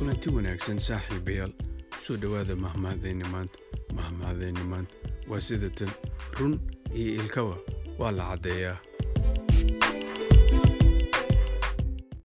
kulanti wanaagsan saaxiibayaal ku soo dhowaada mahmahadayni maanta mahmahadayni maanta. Waa sida tan run iyo ilkaba waa la caddeeyaa.